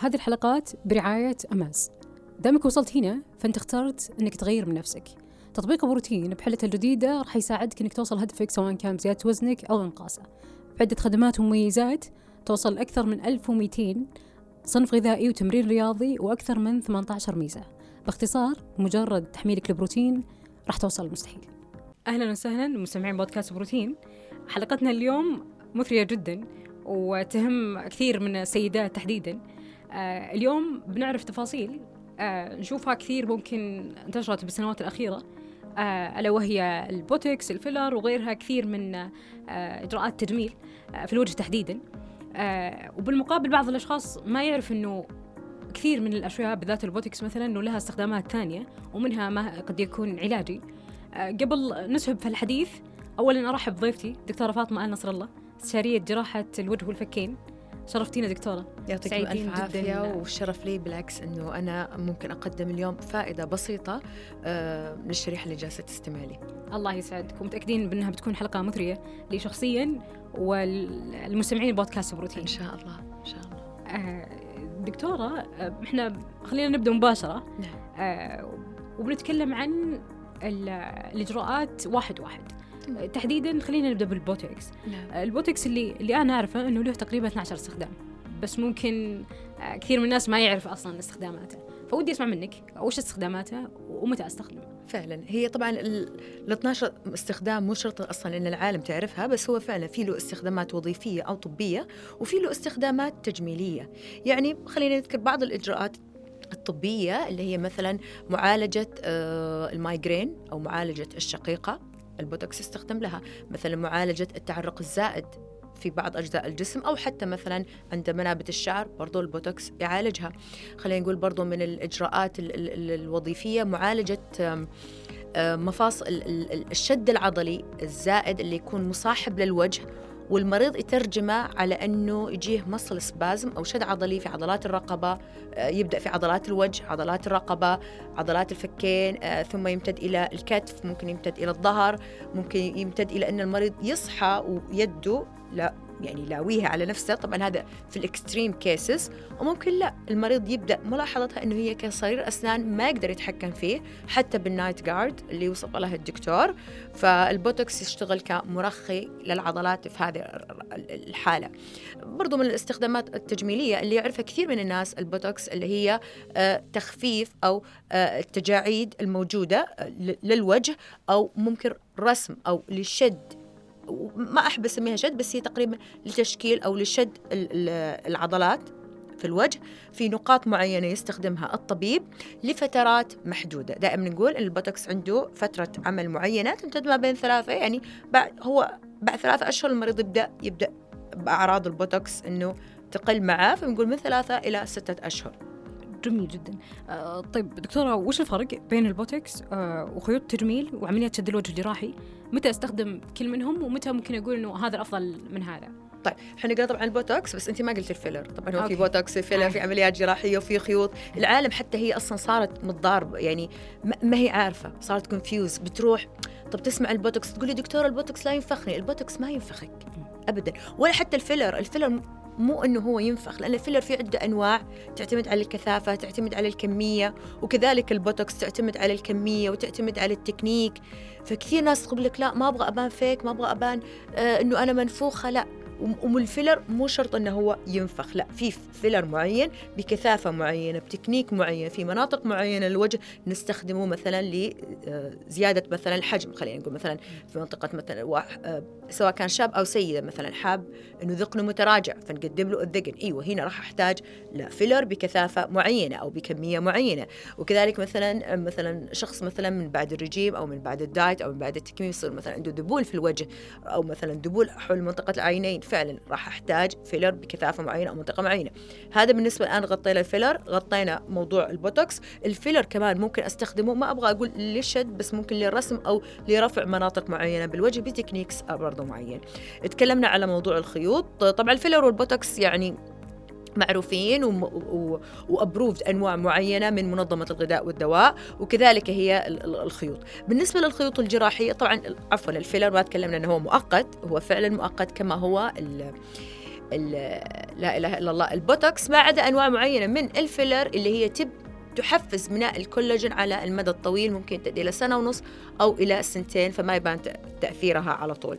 هذه الحلقات برعاية أماز. دامك وصلت هنا فأنت اخترت أنك تغير من نفسك. تطبيق بروتين بحلته الجديدة راح يساعدك أنك توصل هدفك سواء كان بزيادة وزنك أو إنقاصه. بعدة خدمات ومميزات توصل أكثر من 1200 صنف غذائي وتمرين رياضي وأكثر من 18 ميزة. باختصار مجرد تحميلك لبروتين راح توصل المستحيل. أهلا وسهلا مستمعين بودكاست بروتين. حلقتنا اليوم مثرية جدا وتهم كثير من السيدات تحديدا. اليوم بنعرف تفاصيل. آه نشوفها كثير ممكن انتشرت بالسنوات الأخيرة. آه ألا وهي البوتكس الفيلر وغيرها كثير من آه إجراءات تجميل آه في الوجه تحديدا. آه وبالمقابل بعض الأشخاص ما يعرف أنه كثير من الأشياء بالذات البوتكس مثلا أنه لها استخدامات ثانية ومنها ما قد يكون علاجي. آه قبل نسهب في الحديث أولا أرحب بضيفتي دكتورة فاطمة آل نصر الله استشارية جراحة الوجه والفكين. شرفتينا دكتورة. يعطيكم ألف عافية والشرف لي بالعكس أنه أنا ممكن أقدم اليوم فائدة بسيطة آه للشريحة اللي جالسة تستمع لي. الله يسعدك ومتأكدين بأنها بتكون حلقة مثرية لي شخصيا والمستمعين بودكاست بروتين إن شاء الله إن شاء الله. آه دكتورة آه إحنا خلينا نبدأ مباشرة. نعم. آه وبنتكلم عن الإجراءات واحد واحد. تحديدا خلينا نبدأ بالبوتوكس. نعم. البوتوكس اللي اللي أنا أعرفه إنه له تقريبا 12 استخدام. بس ممكن كثير من الناس ما يعرف أصلا استخداماته. فودي أسمع منك وش استخداماته ومتى أستخدمه؟ فعلا. هي طبعا ال 12 استخدام مو شرط أصلا إن العالم تعرفها بس هو فعلا في له استخدامات وظيفية أو طبية وفي له استخدامات تجميلية. يعني خلينا نذكر بعض الإجراءات الطبية اللي هي مثلا معالجة ال migraine أو معالجة الشقيقة. البوتوكس يستخدم لها. مثلا معالجة التعرق الزائد في بعض أجزاء الجسم أو حتى مثلا عند منابت الشعر برضو البوتوكس يعالجها. خلينا نقول برضو من الإجراءات ال ال الوظيفية معالجة مفاصل الشد العضلي الزائد اللي يكون مصاحب للوجه والمريض يترجمه على أنه يجيه muscle spasm أو شد عضلي في عضلات الرقبة يبدأ في عضلات الوجه، عضلات الرقبة، عضلات الفكين، ثم يمتد إلى الكتف، ممكن يمتد إلى الظهر، ممكن يمتد إلى أن المريض يصحى ويده لا يعني لاويها على نفسه طبعا هذا في ال extreme cases وممكن لا المريض يبدأ ملاحظتها إنه هي كصرير أسنان ما يقدر يتحكم فيه حتى بال night guard اللي وصف لها الدكتور. فالبوتوكس يشتغل كمرخي للعضلات في هذه الحالة. برضو من الاستخدامات التجميلية اللي يعرفها كثير من الناس البوتوكس اللي هي تخفيف أو التجاعيد الموجودة للوجه أو ممكن رسم أو لشد ما احب اسميها شد بس هي تقريبا لتشكيل أو لشد العضلات في الوجه في نقاط معينة يستخدمها الطبيب لفترات محدودة. دائما نقول البوتوكس عنده فترة عمل معينة تمتد ما بين ثلاثة يعني بعد هو بعد ثلاثة أشهر المريض يبدأ يبدأ بأعراض البوتوكس أنه تقل معاه فنقول من ثلاثة إلى ستة أشهر. جميل جدا. آه طيب دكتورة وش الفرق بين البوتوكس آه وخيوط التجميل وعمليات شد الوجه الجراحي متى أستخدم كل منهم ومتى ممكن أقول إنه هذا الأفضل من هذا؟ طيب إحنا قلنا طبعا البوتوكس بس انت ما قلت الفيلر. طبعا هو okay. في بوتوكس في فيلر في عمليات جراحية وفي خيوط. العالم حتى هي أصلا صارت متضاربة يعني ما هي عارفة صارت confused بتروح طب تسمع البوتوكس تقول لي دكتور البوتوكس لا ينفخني البوتوكس ما ينفخك. ابدا. ولا حتى الفيلر الفيلر مو إنه هو ينفخ لأن الفيلر في عدة أنواع. تعتمد على الكثافة تعتمد على الكمية وكذلك البوتوكس تعتمد على الكمية وتعتمد على التكنيك. فكثير ناس تقول لك لا ما أبغى أبان فيك ما أبغى أبان آه إنه أنا منفوخة لا. والفيلر مو شرط إنه هو ينفخ لا في فيلر معين بكثافة معينة بتكنيك معين في مناطق معينة للوجه نستخدمه مثلا لزياده مثلا الحجم خلينا نقول مثلا في منطقة مثلا سواء كان شاب أو سيدة مثلا حاب إنه ذقنه متراجع فنقدم له الذقن. إيوه هنا راح أحتاج لا فيلر بكثافة معينة أو بكمية معينة. وكذلك مثلا مثلا شخص مثلا من بعد الرجيم أو من بعد الدايت أو من بعد التكميم يصير مثلا عنده ذبول في الوجه أو مثلا ذبول حول منطقة العينين. فعلا راح أحتاج فيلر بكثافة معينة أو منطقة معينة. هذا بالنسبة الآن غطينا الفيلر غطينا موضوع البوتوكس. الفيلر كمان ممكن أستخدمه ما أبغى أقول للشد بس ممكن للرسم أو لرفع مناطق معينة بالوجه ب techniques برضه معين. تكلمنا على موضوع الخيوط. طبعا الفيلر والبوتوكس يعني معروفين و approved أنواع معينة من منظمة الغذاء والدواء وكذلك هي الخيوط بالنسبة للخيوط الجراحية طبعا عفوا الفيلر ما تكلمنا إنه هو مؤقت هو فعلا مؤقت كما هو لا إله إلا الله البوتوكس ما عدا أنواع معينة من الفيلر اللي هي تب تحفز بناء الكولاجين على المدى الطويل ممكن تؤدي إلى سنة ونص أو إلى سنتين فما يبان تأثيرها على طول.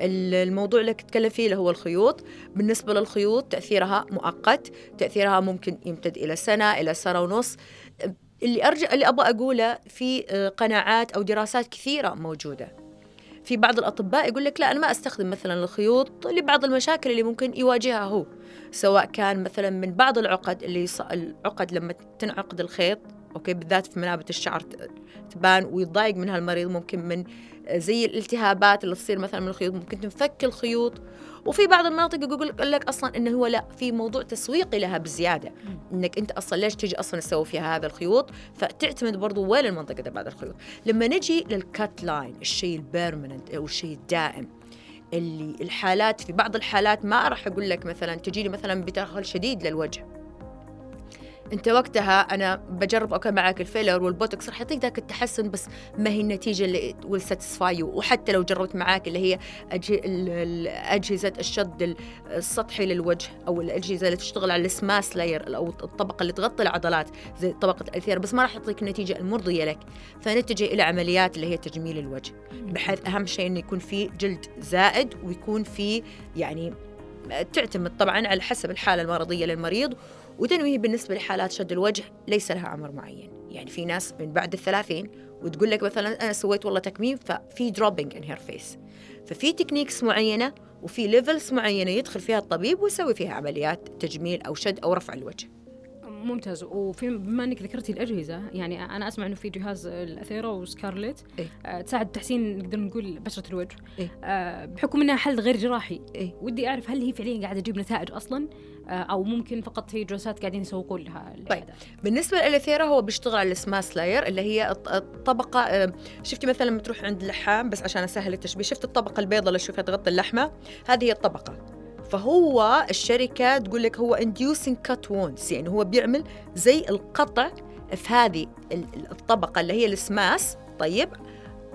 الموضوع اللي تتكلم فيه اللي هو الخيوط. بالنسبة للخيوط تأثيرها مؤقت تأثيرها ممكن يمتد إلى سنة إلى سنة ونص. اللي أرجع اللي أبغى أقوله في قناعات أو دراسات كثيرة موجودة. في بعض الأطباء يقول لك لا أنا ما أستخدم مثلا الخيوط لبعض المشاكل اللي ممكن يواجهها هو. سواء كان مثلا من بعض العقد اللي. العقد لما تنعقد الخيط أوكي بالذات في منابت الشعر تبان ويتضايق منها المريض ممكن من زي الالتهابات اللي تصير مثلا من الخيوط. ممكن تنفك الخيوط. وفي بعض المناطق يقول لك أصلا إنه هو لا في موضوع تسويقي لها بزيادة. إنك أنت أصلا ليش تجي أصلا تسوي فيها هذا الخيوط؟ فتعتمد برضو وين المنطقة تبع الخيوط. لما نجي لل cut line الشيء ال permanent أو الشيء الدائم اللي الحالات في بعض الحالات ما راح أقول لك مثلا تجي لي مثلا بترهل شديد للوجه. انت وقتها أنا بجرب okay معك الفيلر والبوتوكس راح يعطيك ذاك التحسن بس ما هي النتيجة اللي will satisfy وحتى لو جربت معاك اللي هي أجهزة الشد السطحي للوجه أو الأجهزة اللي تشتغل على ال SMAS layer أو الطبقة اللي تغطي العضلات زي طبقة ال layer بس ما راح تعطيك النتيجة المرضية لك. فنتجه إلى عمليات اللي هي تجميل الوجه بحيث أهم شيء إنه يكون في جلد زائد ويكون في يعني تعتمد طبعا على حسب الحالة المرضية للمريض وتنويه بالنسبة لحالات شد الوجه ليس لها عمر معين. يعني في ناس من بعد الثلاثين وتقول لك مثلا أنا سويت والله تكميم ففي dropping in her face ففي techniques معينة وفي levels معينة يدخل فيها الطبيب ويسوي فيها عمليات تجميل أو شد أو رفع الوجه. ممتاز. وفي بما إنك ذكرتي الأجهزة يعني أنا أسمع إنه في جهاز الألثيرا وسكارلت إيه؟ آه تساعد تحسين نقدر نقول بشرة الوجه. إيه؟ آه بحكم إنها حل غير جراحي. إيه؟ ودي أعرف هل هي فعليا قاعدة تجيب نتائج أصلا؟ أو ممكن فقط هي جلسات قاعدين يسوقون لها طيب. بالنسبة للألثيرا هو بيشتغل على ال SMAS layer اللي هي الطبقة آه شفتي مثلا لما تروح عند اللحام بس عشان أسهل التشبيه شفت الطبقة البيضاء اللي تشوفها تغطي اللحمة؟ هذه هي الطبقة. فهو الشركة تقول لك هو inducing cut wounds يعني هو بيعمل زي القطع في هذه الطبقة اللي هي السماس طيب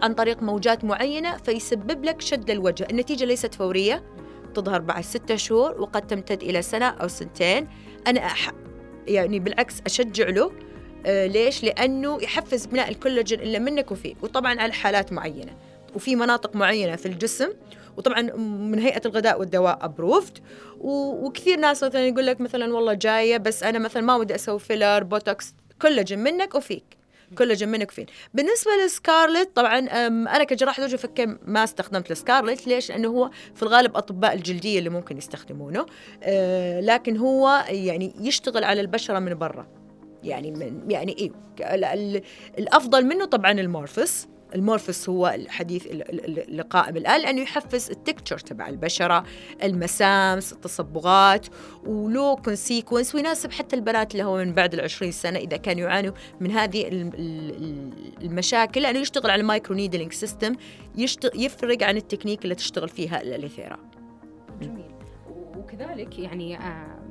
عن طريق موجات معينة فيسبب لك شد للوجه النتيجة ليست فورية. تظهر بعد ستة شهور وقد تمتد إلى سنة أو سنتين. أنا أح يعني بالعكس أشجع له آه ليش؟ لأنه يحفز بناء الكولاجين اللي منك وفيك وطبعا على حالات معينة. وفي مناطق معينة في الجسم. وطبعا من هيئة الغذاء والدواء approved وكثير ناس مثلا يقول لك مثلا والله جاية بس أنا مثلا ما ودي أسوي فيلر بوتوكس كولاجين منك وفيك. كولاجين منك وفيك بالنسبة للسكارلت طبعا أنا كجراحة وجه وفك ما استخدمت السكارلت ليش؟ لأنه هو في الغالب أطباء الجلدية اللي ممكن يستخدمونه. أه لكن هو يعني يشتغل على البشرة من برا. يعني من يعني إيه الأفضل منه طبعا المورفيس المورفيس هو الحديث اللي قائم الآن لأنه يحفز ال texture تبع البشرة المسامات التصبغات ولو consequence ويناسب حتى البنات اللي هو من بعد العشرين سنة إذا كانوا يعانوا من هذه المشاكل لأنه يشتغل على ال microneedling system يفرق عن التكنيك اللي تشتغل فيها الأليثيرا جميل. وكذلك يعني آه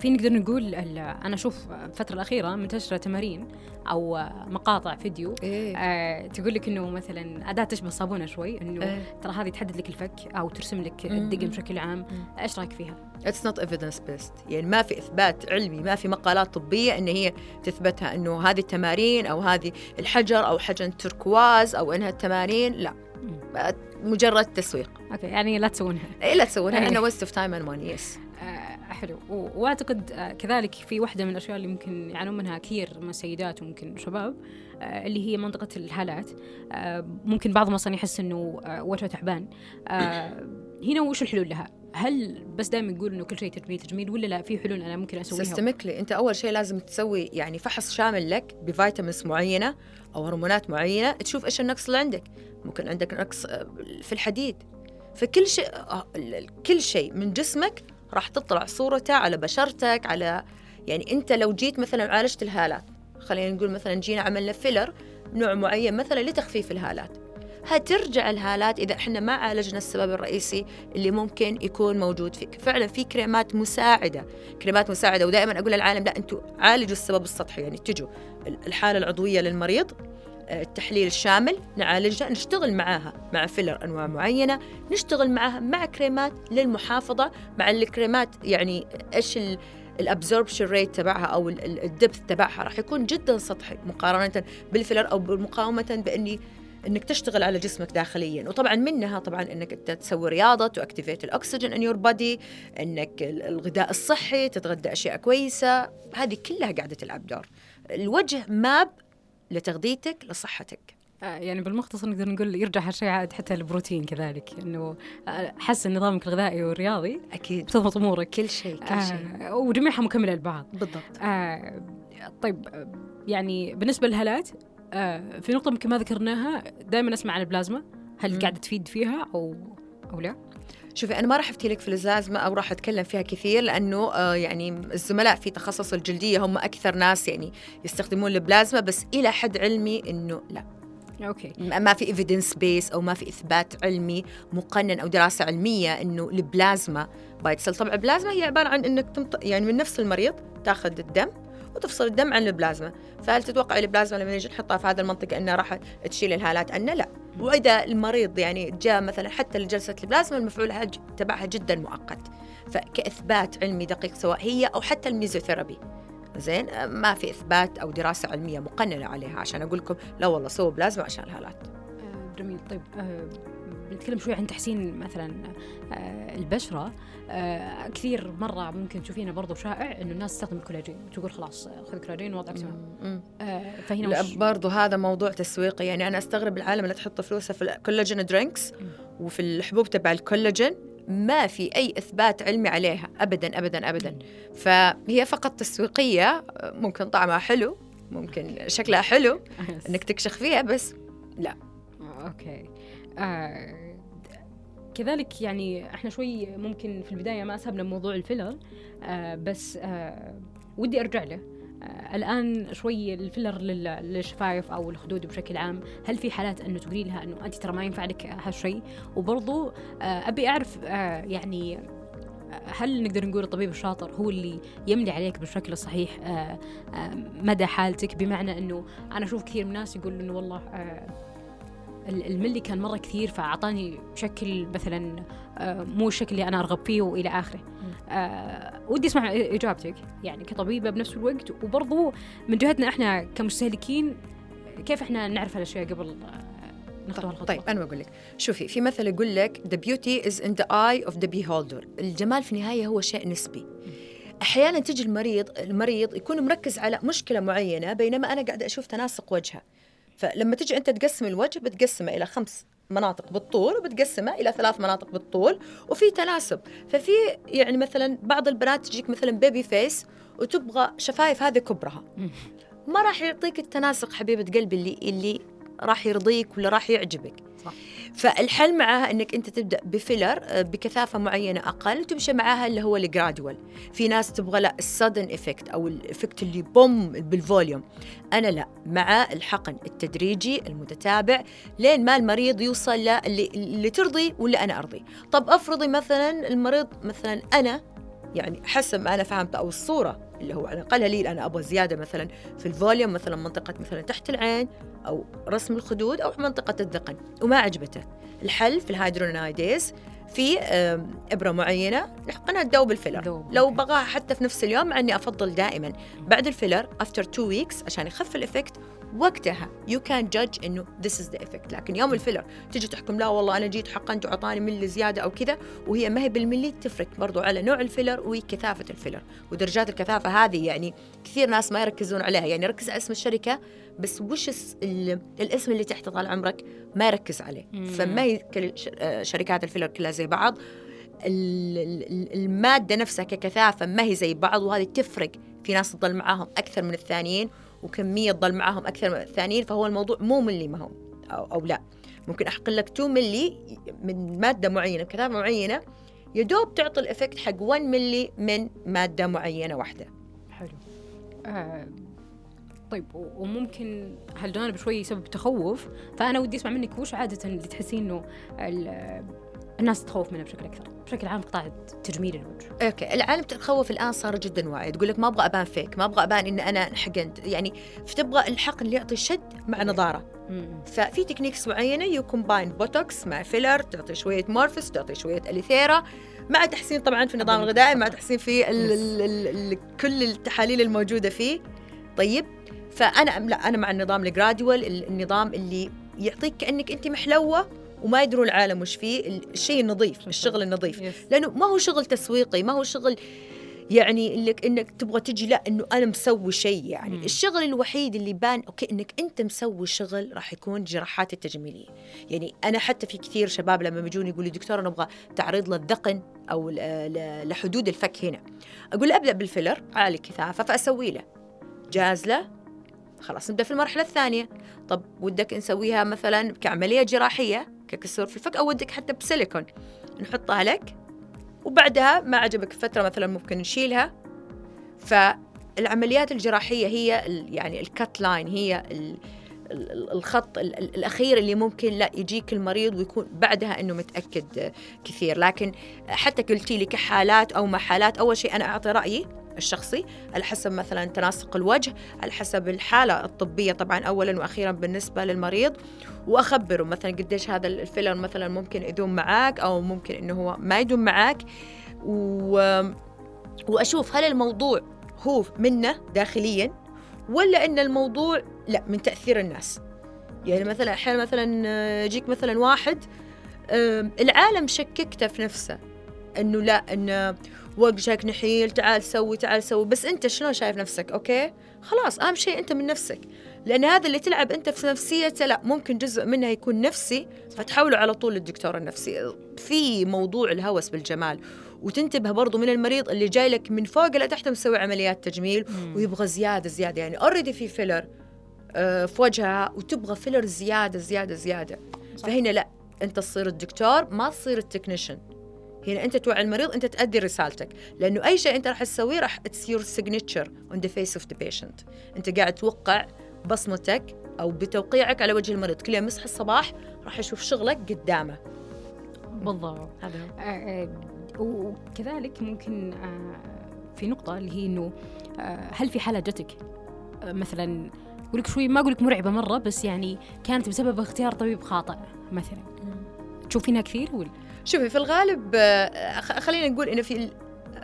في نقدر نقول أنا أشوف الفترة الأخيرة منتشرة تمارين أو مقاطع فيديو. إيه؟ آه تقول لك إنه مثلا أداة تشبه الصابونة شوي إنه إيه؟ ترى هذه تحدد لك الفك أو ترسم لك الدقن بشكل عام. إيش رأيك فيها؟ it's not evidence based يعني ما في إثبات علمي ما في مقالات طبية إن هي تثبتها إنه هذه التمارين أو هذه الحجر أو حجر تركواز أو إنها التمارين لا. مجرد تسويق. أوكي يعني لا تسوونها. اي لا تسوونها. أنا ويست اوف تايم اند ماني يس حلو. وأعتقد آه، كذلك في واحدة من الأشياء اللي ممكن يعانون منها كثير من السيدات وممكن شباب آه، اللي هي منطقة الهالات. آه، ممكن بعضهم أصلا يحس إنه وجهه تعبان. هنا وش الحلول لها؟ هل بس دائما يقول إنه كل شيء تجميل تجميل ولا لا في حلول أنا ممكن أسويها؟ systemically أنت أول شيء لازم تسوي يعني فحص شامل لك ب vitamins معينة أو هرمونات معينة تشوف إيش النقص اللي عندك. ممكن عندك نقص في الحديد. فكل شيء كل شيء من جسمك راح تطلع صورته على بشرتك على يعني أنت لو جيت مثلا عالجت الهالات خلينا نقول مثلا جينا عملنا filler نوع معين مثلا لتخفيف الهالات. هترجع الهالات إذا إحنا ما عالجنا السبب الرئيسي اللي ممكن يكون موجود فيك. فعلا في كريمات مساعدة كريمات مساعدة ودائما أقول للعالم لا أنتم عالجوا السبب السطحي يعني تجوا الحالة العضوية للمريض التحليل الشامل نعالجها نشتغل معاها مع filler أنواع معينة نشتغل معاها مع كريمات للمحافظة مع الكريمات يعني إيش ال absorption rate تبعها أو ال depth تبعها راح يكون جدا سطحي مقارنة بال filler أو مقارنة بإني إنك تشتغل على جسمك داخليا. وطبعا منها طبعا إنك أنت تسوي رياضة to activate الاكسجين in your body إنك الغذاء الصحي تتغدى أشياء كويسة. هذه كلها قاعدة تلعب دور. الوجه ماب لتغذيتك لصحتك. آه، يعني بالمختصر نقدر نقول يرجع هالشيء عاد حتى البروتين كذلك إنه آه، حسن نظامك الغذائي والرياضي أكيد. بتضبط أمورك. كل شيء كل آه شيء. وجميعها مكملة لبعض. بالضبط. آه طيب يعني بالنسبة للهالات آه في نقطة يمكن ما ذكرناها دائما أسمع عن البلازما. هل قاعدة تفيد فيها أو أو لا؟ شوفي أنا ما راح أفتي لك في البلازما أو راح أتكلم فيها كثير لأنه آه يعني الزملاء في تخصص الجلدية هم أكثر ناس يعني يستخدمون البلازما بس إلى حد علمي إنه لا. أوكي. ما في evidence base أو ما في إثبات علمي مقنن أو دراسة علمية إنه البلازما by itself طبعا البلازما هي عبارة عن إنك تمط... يعني من نفس المريض تاخذ الدم وتفصل الدم عن البلازما. فهل تتوقع البلازما لما نجي نحطها في هذه المنطقة إنها راح تشيل الهالات عنا لا. وإذا المريض يعني جاء مثلا حتى لجلسة البلازما المفعول تبعها جدا مؤقت. فكإثبات علمي دقيق سواء هي أو حتى الميزوثيرابي. زين؟ ما في إثبات أو دراسة علمية مقننة عليها. عشان أقول لكم لا والله سووا بلازما عشان الهالات. آه جميل. طيب آه بنتكلم شوي عن تحسين مثلا آه البشرة. آه كثير مرة ممكن تشوفينه برضو شائع إنه الناس تستخدم الكولاجين تقول خلاص خذ كولاجين وضعك تمام. آه فهنا وش؟ برضو هذا موضوع تسويقي. يعني أنا أستغرب العالم اللي تحط فلوسها في الكولاجين drinks وفي الحبوب تبع الكولاجين ما في أي إثبات علمي عليها. أبدا أبدا أبدا. فهي فقط تسويقية ممكن طعمها حلو ممكن شكلها حلو إنك تكشخ فيها بس لا. أوكي. آه كذلك يعني إحنا شوي ممكن في البداية ما اسهبنا موضوع ال filler آه بس آه ودي أرجع له. آه الآن شوي الفيلر للشفايف أو الخدود بشكل عام هل في حالات أنه تقولي لها أنه انت ترى ما ينفع لك هالشيء؟ وبرضو آه أبي أعرف آه يعني هل نقدر نقول الطبيب الشاطر هو اللي يملي عليك بالشكل الصحيح؟ آه آه مدى حالتك؟ بمعنى أنه أنا أشوف كثير من الناس يقول إنه والله آه الملي كان مرة كثير فأعطاني شكل مثلا آه، مو الشكل اللي أنا أرغب فيه وإلى آخره. أه ودي أسمع إجابتك. يعني كطبيبة بنفس الوقت وبرضو من جهتنا إحنا كمستهلكين كيف إحنا نعرف هالأشياء قبل نخطو طيب, طيب أنا بقول لك شوفي في مثل يقول لك the beauty is in the eye of the beholder. الجمال في النهاية هو شيء نسبي. أحيانا تجي المريض المريض يكون مركز على مشكلة معينة بينما أنا قاعدة أشوف تناسق وجهه. فلما تجي أنت تقسم الوجه بتقسمه إلى خمس مناطق بالطول وبتقسمه إلى ثلاث مناطق بالطول وفي تناسب. ففي يعني مثلا بعض البنات تجيك مثلا baby face وتبغى شفايف هذه كبرها. ما راح يعطيك التناسق حبيبة قلبي اللي اللي راح يرضيك ولا راح يعجبك. صح. فالحل معاها إنك أنت تبدأ ب filler آه، بكثافة معينة أقل وتمشي معاها اللي هو ال gradual في ناس تبغى لا ال sudden effect أو ال effect اللي boom بال volume. أنا لا مع الحقن التدريجي المتتابع لين ما المريض يوصل اللي, اللي ترضي ولا أنا أرضي. طب أفرضي مثلا المريض مثلا أنا يعني حسب ما أنا فهمت أو الصورة اللي هو على الأقل لي أنا أبغى زيادة مثلا في ال volume مثلا منطقة مثلا تحت العين أو رسم الخدود أو منطقة الذقن وما عجبته. الحل في ال hyaluronidase في إبرة معينة نحقنها تذوب ال filler. لو بغاها حتى في نفس اليوم مع إني أفضل دائما بعد ال filler after two weeks عشان يخف ال effect وقتها. you can judge إنه this is the effect لكن يوم ال filler تجي تحكم لا والله أنا جيت حقنت وعطاني ملي زيادة أو كذا وهي ما هي بالملي تفرق برضو على نوع ال filler وكثافة ال filler. ودرجات الكثافة هذه يعني كثير ناس ما يركزون عليها. يعني يركز على اسم الشركة بس وش الاسم اللي تحت طال عمرك ما يركز عليه. فما هي آه، شركات ال filler كلها زي بعض. المادة نفسها ككثافة ما هي زي بعض وهذه تفرق في ناس تضل معاهم أكثر من الثانيين. وكمية تضل معاهم أكثر من الثانيين فهو الموضوع مو ملي ما هو أو, أو لا. ممكن أحقن لك 2 ملي من مادة معينة بكثافه معينة يا دوب تعطي الإفكت حق 1 ملي من مادة معينة واحدة. حلو. آه طيب وممكن هالجانب شوي يسبب تخوف فأنا ودي أسمع منك وش عادة اللي تحسين إنه الناس تخوف منه بشكل أكثر. بشكل عام قطاع تجميل الوجه. أوكي العالم تتخوف الآن صار جدا واعي تقول لك ما أبغى أبان فيك ما أبغى أبان إن أنا حقنت يعني فتبغى الحقن اللي يعطي شد مع نضارة. ففي techniques معينة you combine بوتوكس مع filler تعطي شوية مورفيس تعطي شوية أليثيرا مع تحسين طبعا في النظام الغذائي مع تحسين في ال ال ال ال كل التحاليل الموجودة فيه. طيب فأنا لا أنا مع النظام ال gradual النظام اللي يعطيك كأنك أنت محلوة. وما يدرون العالم وش فيه الشيء النظيف الشغل النظيف. لأنه ما هو شغل تسويقي ما هو شغل يعني انك إنك تبغى تجي لا إنه أنا مسوي شيء يعني. مم. الشغل الوحيد اللي بان أوكي إنك أنت مسوي شغل راح يكون جراحات التجميلية. يعني أنا حتى في كثير شباب لما يجوني يقولوا دكتور نبغى تعريض للذقن أو لحدود الفك هنا. أقول أبدأ بالفيلر عالي كثافه فأسوي له. جاز له خلاص نبدأ في المرحلة الثانية. طب ودك نسويها مثلا كعملية جراحية؟ ككسور في الفك أو ودك حتى بسيليكون. نحطها لك وبعدها ما عجبك فترة مثلا ممكن نشيلها. فالعمليات الجراحية هي يعني الكات لاين هي ال ال- ال- الخط ال- ال- الأخير اللي ممكن لا يجيك المريض ويكون بعدها إنه متأكد كثير. لكن حتى قلتي لي كحالات أو ما حالات أول شيء أنا أعطي رأيي. الشخصي على حسب مثلا تناسق الوجه على حسب الحالة الطبية طبعا اولا وأخيرا بالنسبة للمريض. وأخبره مثلا قديش هذا الفيلر مثلا ممكن يدوم معاك أو ممكن إنه هو ما يدوم معاك. و... وأشوف هل الموضوع هو منه داخليا ولا إن الموضوع لا من تأثير الناس. يعني مثلا أحيانا مثلا آه، يجيك مثلا واحد العالم شككته في نفسه إنه لا إنه وجهك نحيل تعال سوي تعال سوي. بس أنت شلون شايف نفسك؟ أوكي؟ خلاص أهم شيء أنت من نفسك. لأن هذا اللي تلعب أنت في نفسيته لا ممكن جزء منها يكون نفسي فتحوله على طول للدكتور النفسي. في موضوع الهوس بالجمال وتنتبه برضو من المريض اللي جاي لك من فوق لتحت مسوي عمليات تجميل مم. ويبغى زيادة زيادة. يعني already في فيلر آه، في وجهها وتبغى فيلر زيادة زيادة زيادة. صح. فهنا لا أنت تصير الدكتور ما تصير ال technician. هنا أنت توعي المريض أنت تأدي رسالتك. لأنه أي شيء أنت راح تسويه راح it's your signature on the face of the patient أنت قاعد توقع بصمتك أو بتوقيعك على وجه المريض. كل يوم يصحى الصباح راح يشوف شغلك قدامه. بالضبط. هذا آه، آه، وكذلك ممكن آه، في نقطة اللي هي آه، هل في حالة جتك مثلا أقول لك شوي ما أقول لك مرعبة مرة بس يعني كانت بسبب اختيار طبيب خاطئ مثلا. تشوفينها كثير ولا؟ شوفي في الغالب آه، خلينا نقول إنه في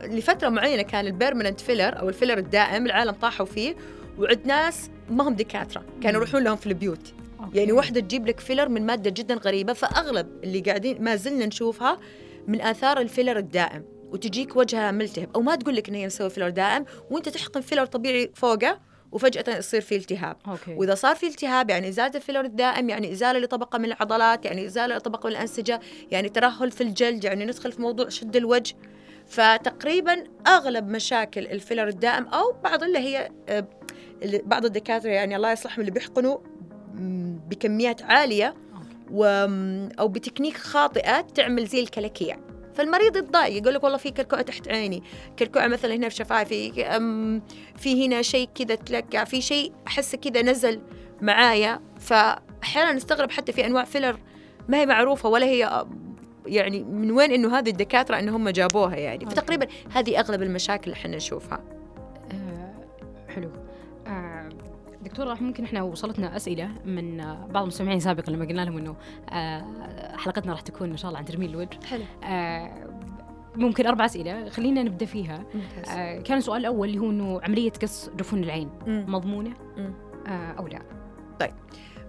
لفترة معينة كان ال permanent filler أو الفيلر الدائم العالم طاحوا فيه وعند ناس ما هم دكاترة كانوا يروحون لهم في البيوت. يعني واحدة تجيب لك فيلر من مادة جدا غريبة فأغلب اللي قاعدين ما زلنا نشوفها من آثار الفيلر الدائم وتجيك وجهها ملتهب. أو ما تقول لك ان هي مسوي فيلر دائم وأنت تحقن فيلر طبيعي فوقه وفجأة يصير فيه التهاب. أوكي. وإذا صار في التهاب يعني إزالة الفيلر الدائم يعني إزالة لطبقة من العضلات يعني إزالة لطبقة من الأنسجة يعني ترهل في الجلد يعني ندخل في موضوع شد الوجه. فتقريبا أغلب مشاكل الفيلر الدائم أو بعض اللي هي آه، بعض الدكاترة يعني الله يصلحهم اللي بيحقنوا بكميات عالية أوكي. و أو بتكنيك خاطئة تعمل زي الكلاكيع. فالمريض يتضايق يقول لك والله في كركوعة تحت عيني كركوعة مثلا هنا في شفايفي في هنا شيء كذا تكلع في شيء احسه كذا نزل معايا. فاحيانا نستغرب حتى في أنواع فيلر ما هي معروفة ولا هي يعني من وين إنه هذه الدكاترة ان هم جابوها يعني. فتقريبا هذه أغلب المشاكل اللي إحنا نشوفها. آه، حلو. دكتورة ممكن إحنا وصلتنا أسئلة من آه، بعض المستمعين سابقا لما قلنا لهم إنه آه، حلقتنا راح تكون ان شاء الله عن تجميل الوجه حلو. آه، ممكن أربع أسئلة. خلينا نبدأ فيها. آه، كان السؤال الأول اللي هو إنه عملية قص جفون العين مضمونة؟ مم. آه، أو لا؟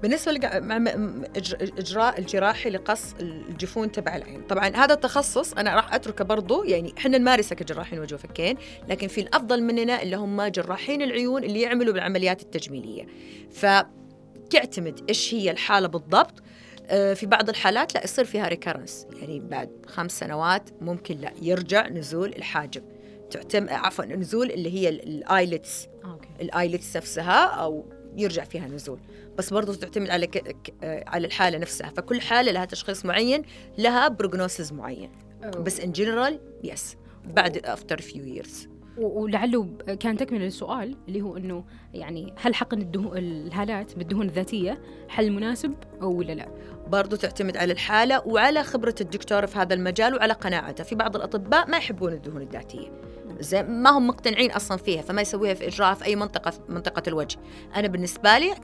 بالنسبة للاجراء الجراحي لقص الجفون تبع العين. طبعا هذا التخصص أنا راح أتركه برضو يعني إحنا نمارسه كجراحين وجه وفكين لكن في الأفضل مننا اللي هم جراحين العيون اللي يعملوا بالعمليات التجميلية. فتعتمد إيش هي الحالة بالضبط. آه، في بعض الحالات لا يصير فيها ريكرنس يعني بعد خمس سنوات ممكن لا يرجع نزول الحاجب. تعتم عفوا نزول اللي هي ال eyelids آه، ال eyelids نفسها أو يرجع فيها نزول. بس برضو تعتمد على ك... على الحالة نفسها. فكل حالة لها تشخيص معين لها prognosis معين. بس in general yes بعد after few years ولعله كان تكمل السؤال اللي هو إنه يعني هل حقن الدهون الهالات بالدهون الذاتية حل مناسب أو ولا لا؟ برضو تعتمد على الحالة وعلى خبرة الدكتور في هذا المجال وعلى قناعته. في بعض الأطباء ما يحبون الدهون الذاتية. زي ما هم مقتنعين أصلا فيها فما يسويها في إجراء في أي منطقة منطقة الوجه. أنا بالنسبة لي.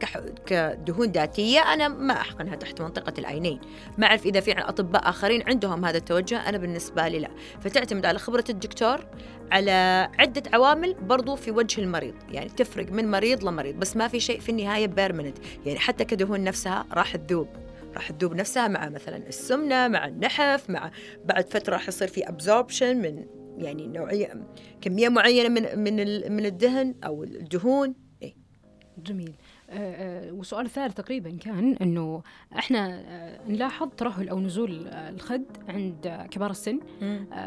كدهون ذاتية أنا ما احقنها تحت منطقة العينين. ما أعرف إذا في أطباء آخرين عندهم هذا التوجه أنا بالنسبة لي لا. فتعتمد على خبرة الدكتور على عدة عوامل برضو في وجه المريض. يعني تفرق من مريض لمريض بس ما في شيء في النهاية بيرمننت يعني حتى كدهون نفسها راح تذوب. راح تذوب نفسها مع مثلا السمنة مع النحف مع بعد فترة راح يصير في absorption من يعني نوعية كمية معينة من من من الدهن أو الدهون. إيه. جميل. آه، آه، وسؤال ثالث تقريبا كان إنه إحنا آه، نلاحظ ترهل أو نزول الخد عند كبار السن.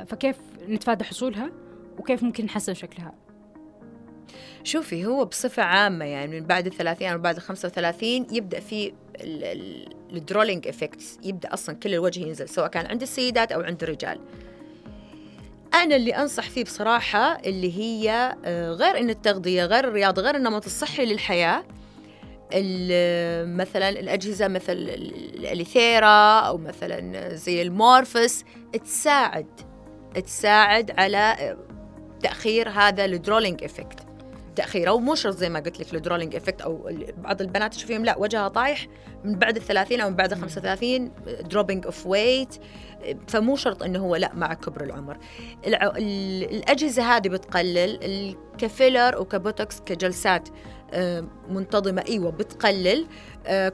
فكيف نتفادى حصولها وكيف ممكن نحسن شكلها؟ شوفي هو بصفة عامة يعني من بعد الثلاثين أو بعد الخمسة وثلاثين يبدأ في ال drooping effects يبدأ أصلا كل الوجه ينزل سواء كان عند السيدات أو عند الرجال. أنا اللي أنصح فيه بصراحة اللي هي آه، غير إن التغذية غير الرياضة غير النمط الصحي للحياة مثلا الأجهزة مثل الأليثيرا أو مثلا زي المورفس تساعد تساعد على تأخير هذا ال drooping effect. تاخير أو مو شرط زي ما قلت لك ال drooping effect أو بعض البنات تشوفيهم لا وجهها طايح من بعد ال30 أو من بعد ال 35 dropping of weight فمو شرط إنه هو لا مع كبر العمر. الأجهزة هذه بتقلل كفيلر وكبوتوكس كجلسات آه، منتظمة إيوه بتقلل.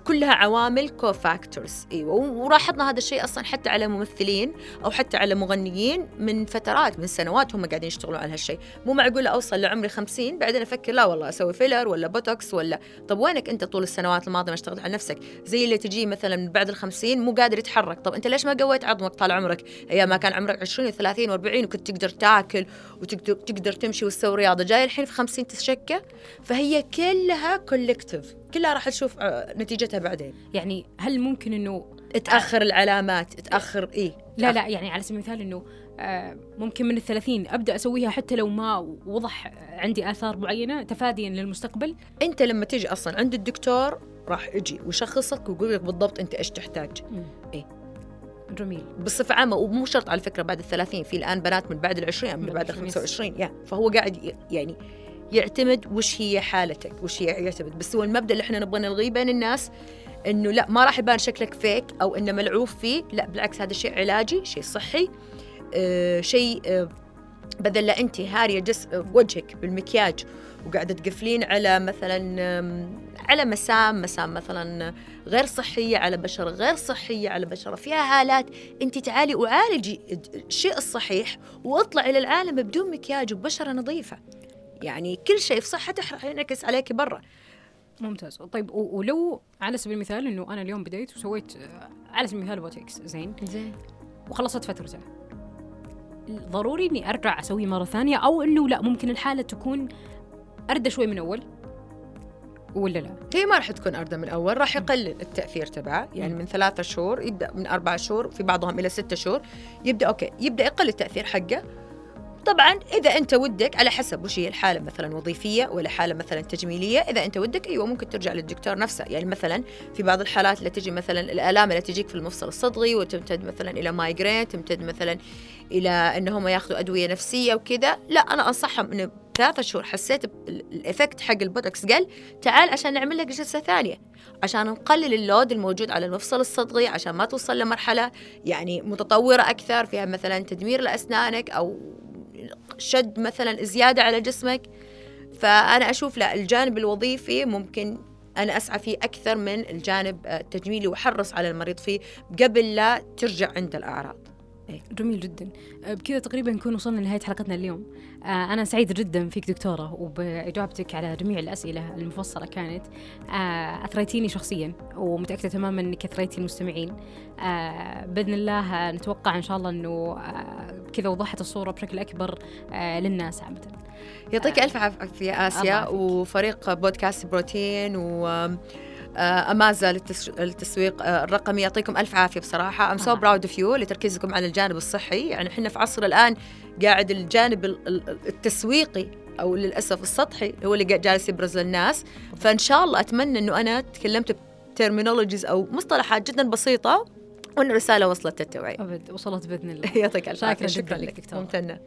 كلها عوامل cofactors إيوه ولاحظنا هذا الشيء أصلا حتى على ممثلين أو حتى على مغنيين من فترات من سنوات هم قاعدين يشتغلون على هالشيء. مو معقول أوصل لعمري 50 بعدين أفكر لا والله أسوي فيلر ولا بوتوكس ولا. طب وينك أنت طول السنوات الماضية ما اشتغلت على نفسك؟ زي اللي تجي مثلا بعد ال 50 مو قادر يتحرك. طب أنت ليش ما قويت عظمك طال عمرك؟ أيام ما كان عمرك 20 و30 و40 وكنت تقدر تاكل وتقدر تقدر تمشي وتسوي رياضة. جاي الحين في 50 تتشكى فهي كلها collective كلها راح تشوف آه، نتيجتها بعدين. يعني هل ممكن إنه تأخر العلامات تأخر اي لا لا يعني على سبيل المثال إنه آه، ممكن من الثلاثين أبدأ أسويها حتى لو ما وضح عندي آثار معينة تفاديا للمستقبل؟ أنت لما تيجي أصلا عند الدكتور راح يجي ويشخصك ويقول لك بالضبط أنت إيش تحتاج. اي جميل. بصفة عامة ومو شرط على فكرة بعد الثلاثين في الآن بنات من بعد العشرين من بعد الخمسة وعشرين يا. فهو قاعد يعني يعتمد وش هي حالتك وش هي يعتمد. بس هو المبدأ اللي إحنا نبغى نلغيه بين الناس إنه لا ما راح يبان شكلك فيك أو إنه ملعوف فيه لا بالعكس هذا شيء علاجي شيء صحي آه شيء آه بدل لا انت هاريه جس وجهك بالمكياج. وقاعده تقفلين على مثلا على مسام مسام مثلا غير صحية على بشره غير صحية على بشره فيها هالات انت تعالي وعالجي الشيء الصحيح واطلعي للعالم بدون مكياج وبشرة نظيفة. يعني كل شيء في صحتك راح ينعكس عليك برا. ممتاز. طيب ولو على سبيل المثال إنه أنا اليوم بديت وسويت آه، على سبيل المثال بوتكس زين؟ زين. وخلصت فترته. ضروري إني أرجع أسوي مرة ثانية أو إنه لا ممكن الحالة تكون اردى شوي من أول؟ ولا لا؟ هي ما راح تكون أردى من أول راح يقلل التأثير تبعه. يعني من ثلاثة شهور يبدأ من أربعة شهور في بعضهم إلى ستة شهور يبدأ أوكي يبدأ يقل التأثير حقه. طبعا إذا أنت ودك على حسب وش هي الحالة مثلا وظيفية ولا حالة مثلا تجميلية إذا أنت ودك أيوه ممكن ترجع للدكتور نفسه. يعني مثلا في بعض الحالات اللي تجي مثلا الآلام اللي تجيك في المفصل الصدغي وتمتد مثلا إلى migraine تمتد مثلا إلى إنهم ياخذوا أدوية نفسية وكذا. لا أنا أنصحهم إنه ثلاثة شهور حسيت ال effect حق البوتوكس قل تعال عشان نعمل لك جلسة ثانية عشان نقلل ال load الموجود على المفصل الصدغي عشان ما توصل لمرحلة يعني متطورة أكثر فيها مثلا تدمير لأسنانك أو شد مثلا زيادة على جسمك فأنا أشوف لا الجانب الوظيفي ممكن أنا أسعى فيه أكثر من الجانب التجميلي وأحرص على المريض فيه قبل لا ترجع عند الأعراض. إيه. جميل جدا. آه، بكذا تقريبا نكون وصلنا لنهاية حلقتنا اليوم. آه، أنا سعيدة جدا فيك دكتورة وبإجابتك على جميع الأسئلة المفصلة كانت. آه، أثريتيني شخصيا ومتأكدة تماما أنك أثريتي المستمعين. بإذن الله نتوقع إن شاء الله أنه كذا وضحت الصورة بشكل أكبر للناس عامة. يعطيك ألف عافية آسيا. وفريق بودكاست بروتين و امازا للتسويق آه، الرقمي يعطيكم ألف عافية بصراحة. I'm so proud of you لتركيزكم على الجانب الصحي. يعني إحنا في عصر الآن قاعد الجانب التسويقي أو للأسف السطحي هو اللي جالس يبرز للناس. فإن شاء الله أتمنى إنه أنا تكلمت بترمينولوجيز أو مصطلحات جدا بسيطة وإن الرساله وصلت للتوعية. أبد وصلت بإذن الله. يعطيك ألف عافية. شكرا لك دكتور ممتنة.